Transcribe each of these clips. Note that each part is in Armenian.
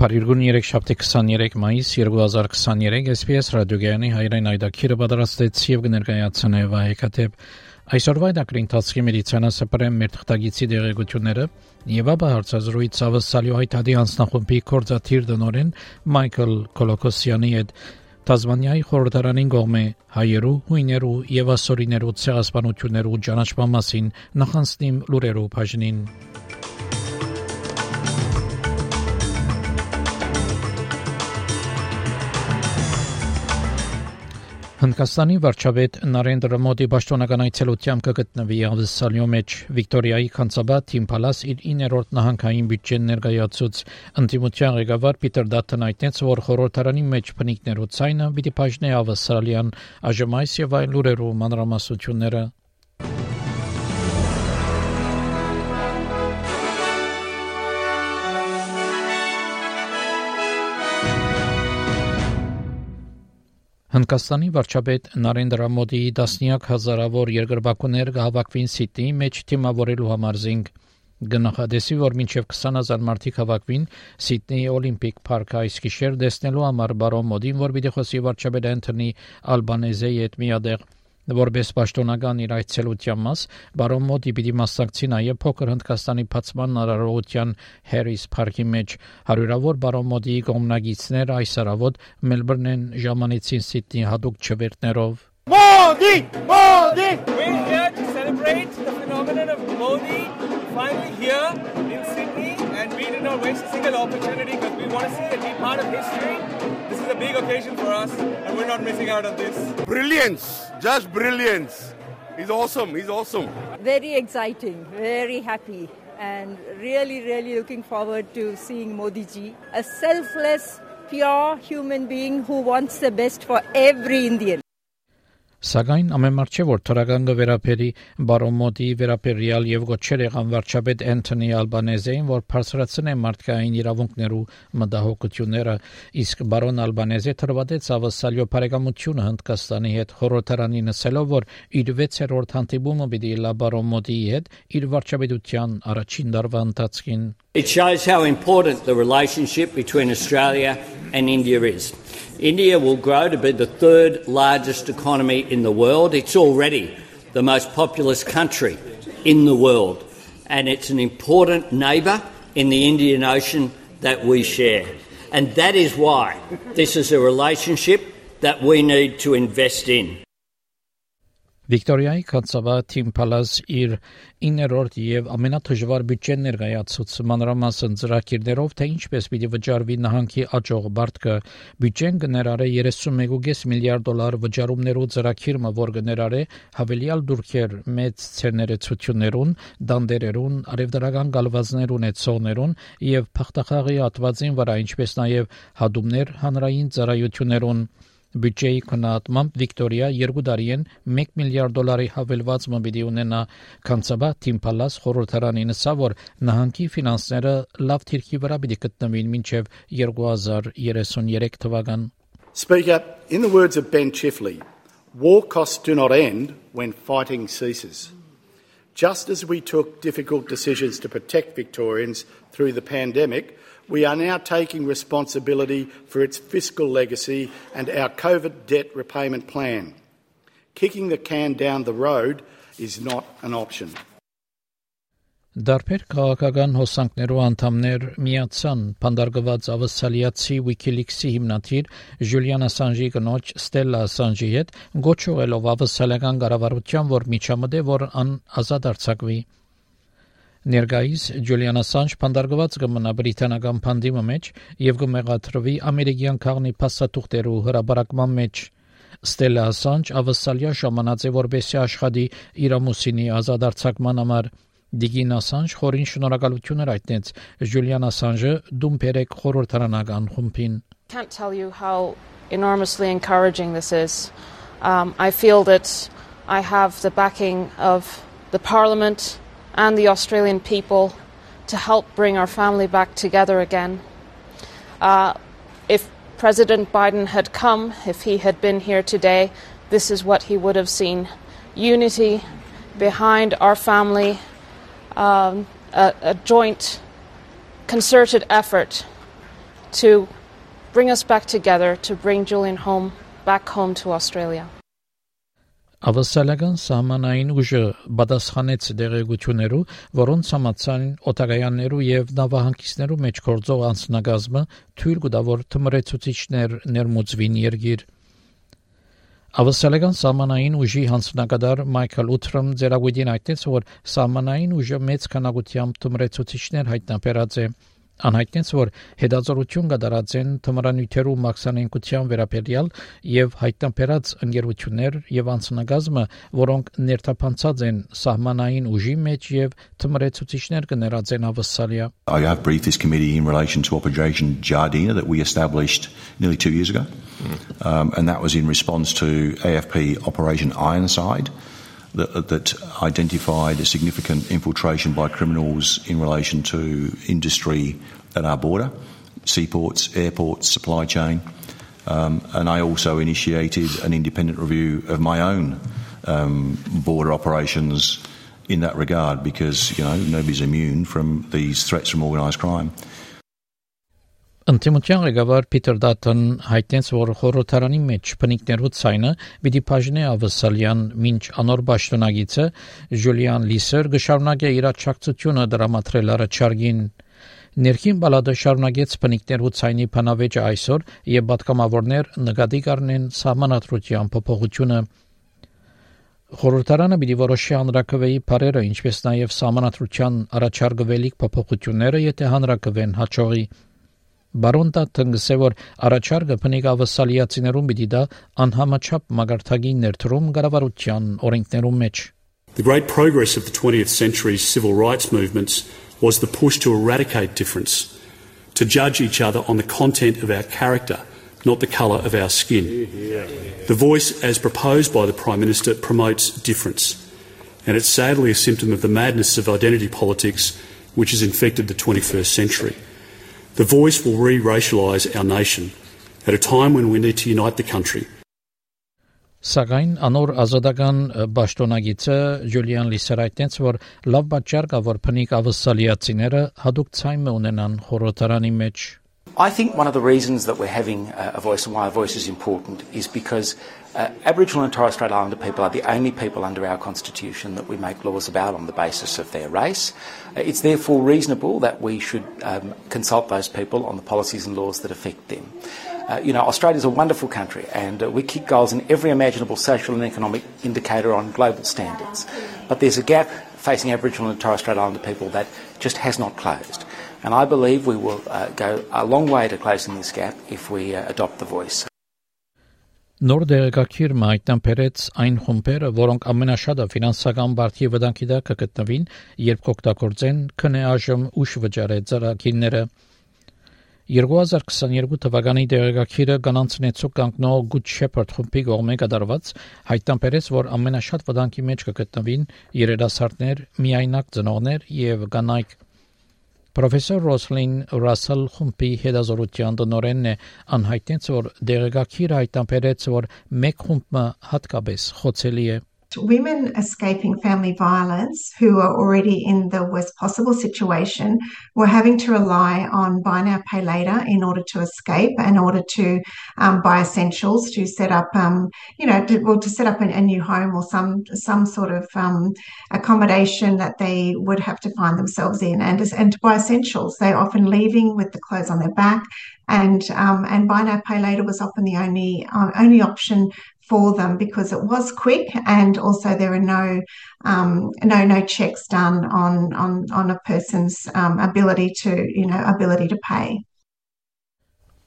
Փարիգուն 3 շաբթի 23 մայիս 2023 SPS ռադիոգյանի հայրեն այդակիրը պատրաստեց եւ կներկայացնե վայեկատեպ այսօրվա դակրին տասկի մեդիցինասը պրեմ մեր թղթագիտի դեղեցությունները եւ ապա հարցազրույց ավսալյո հայտարարի անձնախումբի կորզաթիր դնորեն Մայքլ Կոլոկոսյանի հետ Տազմանիայի խորհրդարանին գողմե հայերու, հույներու եւ ասորիներու ցեղասպանություններու ճանաչման մասին նախանցնիմ լուրերու բաժնին Հնդկաստանի վարչապետ Նարենդրա Մոդի պաշտոնական այցելությամբ կգտնվի Ավսալյո մեջ Վիկտորիայի Քանցաբա Թիմփալաս իր 9-րդ նահանգային բյուջեն ներկայացուց ընդդիմության ղեկավար Պիտեր Դաթն այդտենց որ խորհրդարանի մեջ փնիկներու ցայնը պիտի բաժնե Ավսալիան այժմ այս եւ այլ լուրերու մանրամասությունները Հնդկաստանի վարչապետ Նարենդրա Մոդիի դասնյակ հազարավոր երկրպագուներ կհավաքվին Սիդնեի մեջ թիմավորելու համար զինք գնահատեսի որ մինչև 20000 մարդիկ հավաքվին Սիդնեի Օլիմպիկ պարկը այս գիշեր դեսնելու համար բարոն Մոդին որ պիտի խոսի վարչապետ Անթոնի Ալբանեզեի հետ միադեղ Որպես պաշտոնական իր այցելության մաս, բարոն Մոդի պիտի մասնակցի նաև փոքր Հնդկաստանի բացման արարողության Harris Park-ի մեջ հարյուրավոր բարոն Մոդիի կողմնակիցներ այս արավոտ Մելբուրնեն ժամանեցին Սիդնի հadoop չվերտներով Modi! Modi! We're here to celebrate the phenomenon of Modi finally here in Sydney and being in our West single opportunity because we want to see and be part of history. This is a big occasion for us and we're not missing out on this. Brilliance! Just brilliance! He's awesome. He's awesome. Very exciting, very happy, and really, really looking forward to seeing Modi ji, a selfless, pure human being who wants the best for every Indian. Սակայն ամենամարդ չէ որ թրագան կվերապերի բարոն մոդի վերապերյալ եւ գոչեր եղան վարչապետ Անթոնի Ալբանեզեին որ բարձրացնե մարդկային իրավունքներու մտահոգությունները իսկ բարոն Ալբանեզը թրվադեց ավսալյո բարեկամությունը Հնդկաստանի հետ խորհրդարանի նսելով որ իր 6-րդ հանդիպումը պիտի լա բարոն մոդիի հետ իր վարչապետության առաջին դարվա ընթացքին It shows how important the relationship between Australia and India is. India will grow to be the third largest economy in the world. It's already the most populous country in the world, and it's an important neighbour in the Indian Ocean that we share. And that is why this is a relationship that we need to invest in. Վիկտորիայի Քանցավա Team Palace իր 9-րդ եւ ամենաթժվար բյուջեն ներկայացուց մանրամասն ծրագիրներով թե ինչպես պիտի վճարվի նահանգի աճող բարտկը բյուջեն կներառե 31.5 միլիարդ դոլար վճարումներու ծրագիրը որ կներառե հավելյալ դուրքեր մեծ ցերներեցություններուն դանդերերուն արևդրական գալվածներ ունեցողներուն եւ փախտախաղի ատվածին վրա ինչպես նաեւ հադումներ հանրային ծառայություններուն Բյուջեի քննադատմամբ Վիկտորիա երկու տարիեն 1 միլիարդ դոլարի հավելված մբիդի ունենա Կանցաբա Թիմփալաս խորհրդարանի նսա որ նահանգի ֆինանսները լավ թիրքի վրա պիտի գտնվին մինչև 2033 թվական Speaker, in the words of Ben Chifley, war costs do not end when fighting ceases. Just as we took difficult decisions to protect Victorians through the pandemic, we are now taking responsibility for its fiscal legacy and our COVID debt repayment plan. Kicking the can down the road is not an option. Դարբեր քաղաքական հոսանքներու անդամներ միացան փանդարգված ավսալիացի WikiLeaks-ի հիմնադիր Ժուլիան Ասանժի կնոջ Ստելլա Ասանժի հետ գոչողելով ավսալական կառավարության որ միջամտե որ ան ազատ արձակվի Ներգայիս Ջուլիան Ասանջ փանդարգված կմնա բրիտանական փանդիմը մեջ եւ կմեղադրվի ամերիկյան քաղնի փաստաթուղթերու հրաբարակման մեջ Ստելլա Ասանջ ավսալիա ժամանած է որբեսի աշխատի իր ամուսինի ազատ արձակման համար Դիգին Ասանժ խորին շնորհակալություններ այտնեց Ժուլիան Ասանժը Դումպերեկ խորհրդարանական խումբին Can't tell you how enormously encouraging this is. Um, I feel that I have the backing of the Parliament and the Australian people to help bring our family back together again. Uh, if President Biden had come, if he had been here today, this is what he would have seen unity behind our family, um, a, a joint, concerted effort to bring us back together, to bring Julian home, back home to Australia. Ավսալական սահմանային ուժը պատասխանեց դեղեցություներու, որոնց համացան օտագայաններու եւ նավահանգիստներու մեջ կորձող անձնագազմը թույլ կտա որ թմրեցուցիչներ ներմուծվին երգիր։ Ավսալական սահմանային ուժի հանձնակատար Մայքլ Ուտրոմ ձերագույդին այդտես որ սահմանային ուժը մեծ քանակությամբ թմրեցուցիչներ հայտնաբերած է Անհայտնեց, որ հետազոտություն կդարածեն թմրանյութերու մաքսանենկության վերաբերյալ եւ հայտնաբերած ընկերություններ եւ անձնագազմը, որոնք ներթափանցած են սահմանային ուժի մեջ եւ թմրեցուցիչներ կներածեն ավսալիա։ I have briefed this committee in relation to Operation Jardina that we established nearly 2 years ago. Mm. Um, and that was in response to AFP Operation Ironside. That, that identified a significant infiltration by criminals in relation to industry at our border, seaports, airports, supply chain. Um, and I also initiated an independent review of my own um, border operations in that regard because, you know, nobody's immune from these threats from organised crime. Ընտիմության ղեկավար Փիթեր Դաթն հայտնեց, որ խորհրդարանի մեջ բնիկներու ցայնը պիտի բաժնե ավսալյան մինչ անոր ճշտոնագիցը Ժուլիան Լիսեր գշարունակե իր աջակցությունը դրամատրել առաջարկին Ներքին բալադը շարունակեց բնիկներու ցայնի փանավեճը այսօր եւ պատկամավորներ նկատի կառնեն սահմանադրության փոփոխությունը Խորհրդարանը պիտի որոշի հանրակրվեի բարերը, ինչպես նաև սահմանադրության առաջարկվելիք փոփոխությունները, եթե հանրակրվեն հաջողի Բարոնտա տնգսե որ առաջարկը փնիկ ավսալիացիներուն պիտի դա անհամաչափ մագարտագին ներդրում կառավարության օրենքներում մեջ The great progress of the 20th century's civil rights movements was the push to eradicate difference, to judge each other on the content of our character, not the colour of our skin. The voice, as proposed by the Prime Minister, promotes difference, and it's sadly a symptom of the madness of identity politics which has infected the 21st century. The voice will re racialise our nation at a time when we need to unite the country. Սակայն անոր ազատական ճշտոնագիցը Ջուլիան Լիսերայտնեց որ լավ բաճար կա որ փնիկ ավսալիացիները հadoop ցայմը ունենան խորհրդարանի մեջ I think one of the reasons that we're having a voice and why a voice is important is because uh, Aboriginal and Torres Strait Islander people are the only people under our constitution that we make laws about on the basis of their race. Uh, it's therefore reasonable that we should um, consult those people on the policies and laws that affect them. Uh, you know, Australia's a wonderful country and uh, we kick goals in every imaginable social and economic indicator on global standards. But there's a gap facing Aboriginal and Torres Strait Islander people that just has not closed. And I believe we will uh, go a long way to closing this gap if we uh, adopt the voice. Նոր դեղեկագիր մայտնան բերեց այն խումբերը, որոնք ամենաշատը ֆինանսական բարդի վտանգի տակ կգտնվին, երբ կօգտագործեն քնեաժմ ուշ վճարե ծրագիրները։ 2022 թվականի դեղեկագիրը կանանցնեցու կանգնող Good Shepherd խմբի կողմէ կատարված հայտնան բերեց, որ ամենաշատ վտանգի մեջ կգտնվին երիտասարդներ, միայնակ ծնողներ եւ կանայք Պրոֆեսոր Ռոսլին Ռասել խումբի հետազոտության տնօրենն է անհայտեց, որ դեղեկագիրը հայտնաբերեց, որ մեկ խումբը հատկապես խոցելի է women escaping family violence who are already in the worst possible situation were having to rely on buy now pay later in order to escape in order to um, buy essentials to set up um, you know to, well, to set up a, a, new home or some some sort of um, accommodation that they would have to find themselves in and and to buy essentials. They're often leaving with the clothes on their back and um, and buy now pay later was often the only uh, only option for them because it was quick and also there are no um, no no checks done on on on a person's um, ability to you know ability to pay.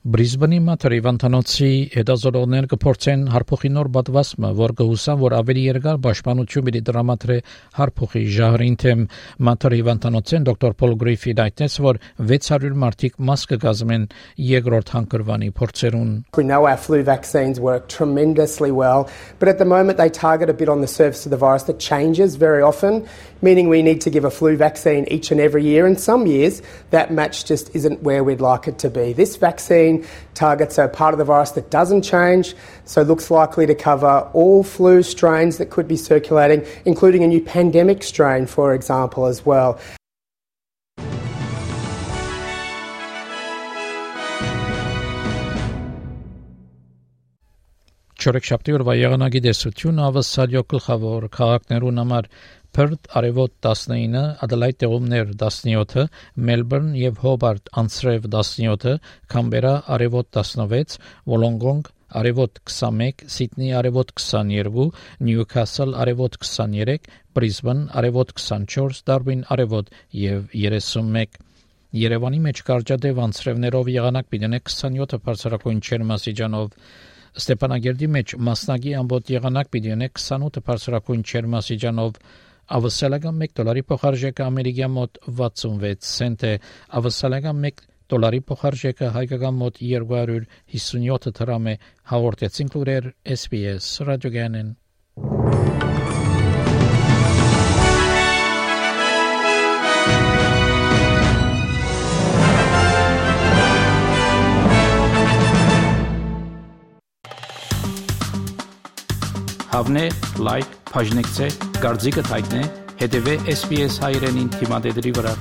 Բրիզբենի մաթրի վանտանոցի հետազոտողներ կփորձեն հարփոխի նոր բադվասմը, որ կհուսան, որ ավելի երկար պաշտպանություն պիտի դրամատրե հարփոխի ժահրին թեմ մաթրի վանտանոցեն դոկտոր Պոլ Գրիֆիդ այդտես, որ 600 մարդիկ մաս կգազմեն երկրորդ հանգրվանի փորձերուն։ We know our flu vaccines work tremendously well, but at the moment they target a bit on the surface of the virus that changes very often, meaning we need to give a flu vaccine each and every year. And some years that match just isn't where we'd like it to be. This vaccine vaccine targets a part of the virus that doesn't change, so looks likely to cover all flu strains that could be circulating, including a new pandemic strain, for example, as well. Չորեքշաբթի օրվա եղանակի դեսությունը ավսալյո գլխավոր քաղաքներուն համար Perth արևոտ 19, Adelaide տեղումներ 17, Melbourne եւ Hobart անցրև 17, Canberra արևոտ 16, Wollongong արևոտ 21, Sydney արևոտ 22, Newcastle արևոտ 23, Brisbane արևոտ 24, Darwin արևոտ եւ 31 Երևանի մեջ կարճատև անցրևներով եղանակ պիտենե 27 բարձրակույն չերմասիջանով Ստեփանագերդի մեջ մասնագի ամբողջ եղանակ պիտենե 28 բարձրակույն չերմասիջանով Ավսալական 1 դոլարի փոխարժեքը ամերիկյան մոտ 66 سنت է, ավսալական 1 դոլարի փոխարժեքը հայկական մոտ 257 դրամ է, հաղորդեցին լուրեր SPS ռադիոգանեն։ Հավնե, լայք, բաժնեկցե, դարձիկը թայտնե, հետևե SPS հայրենին թիմադեդի վրա։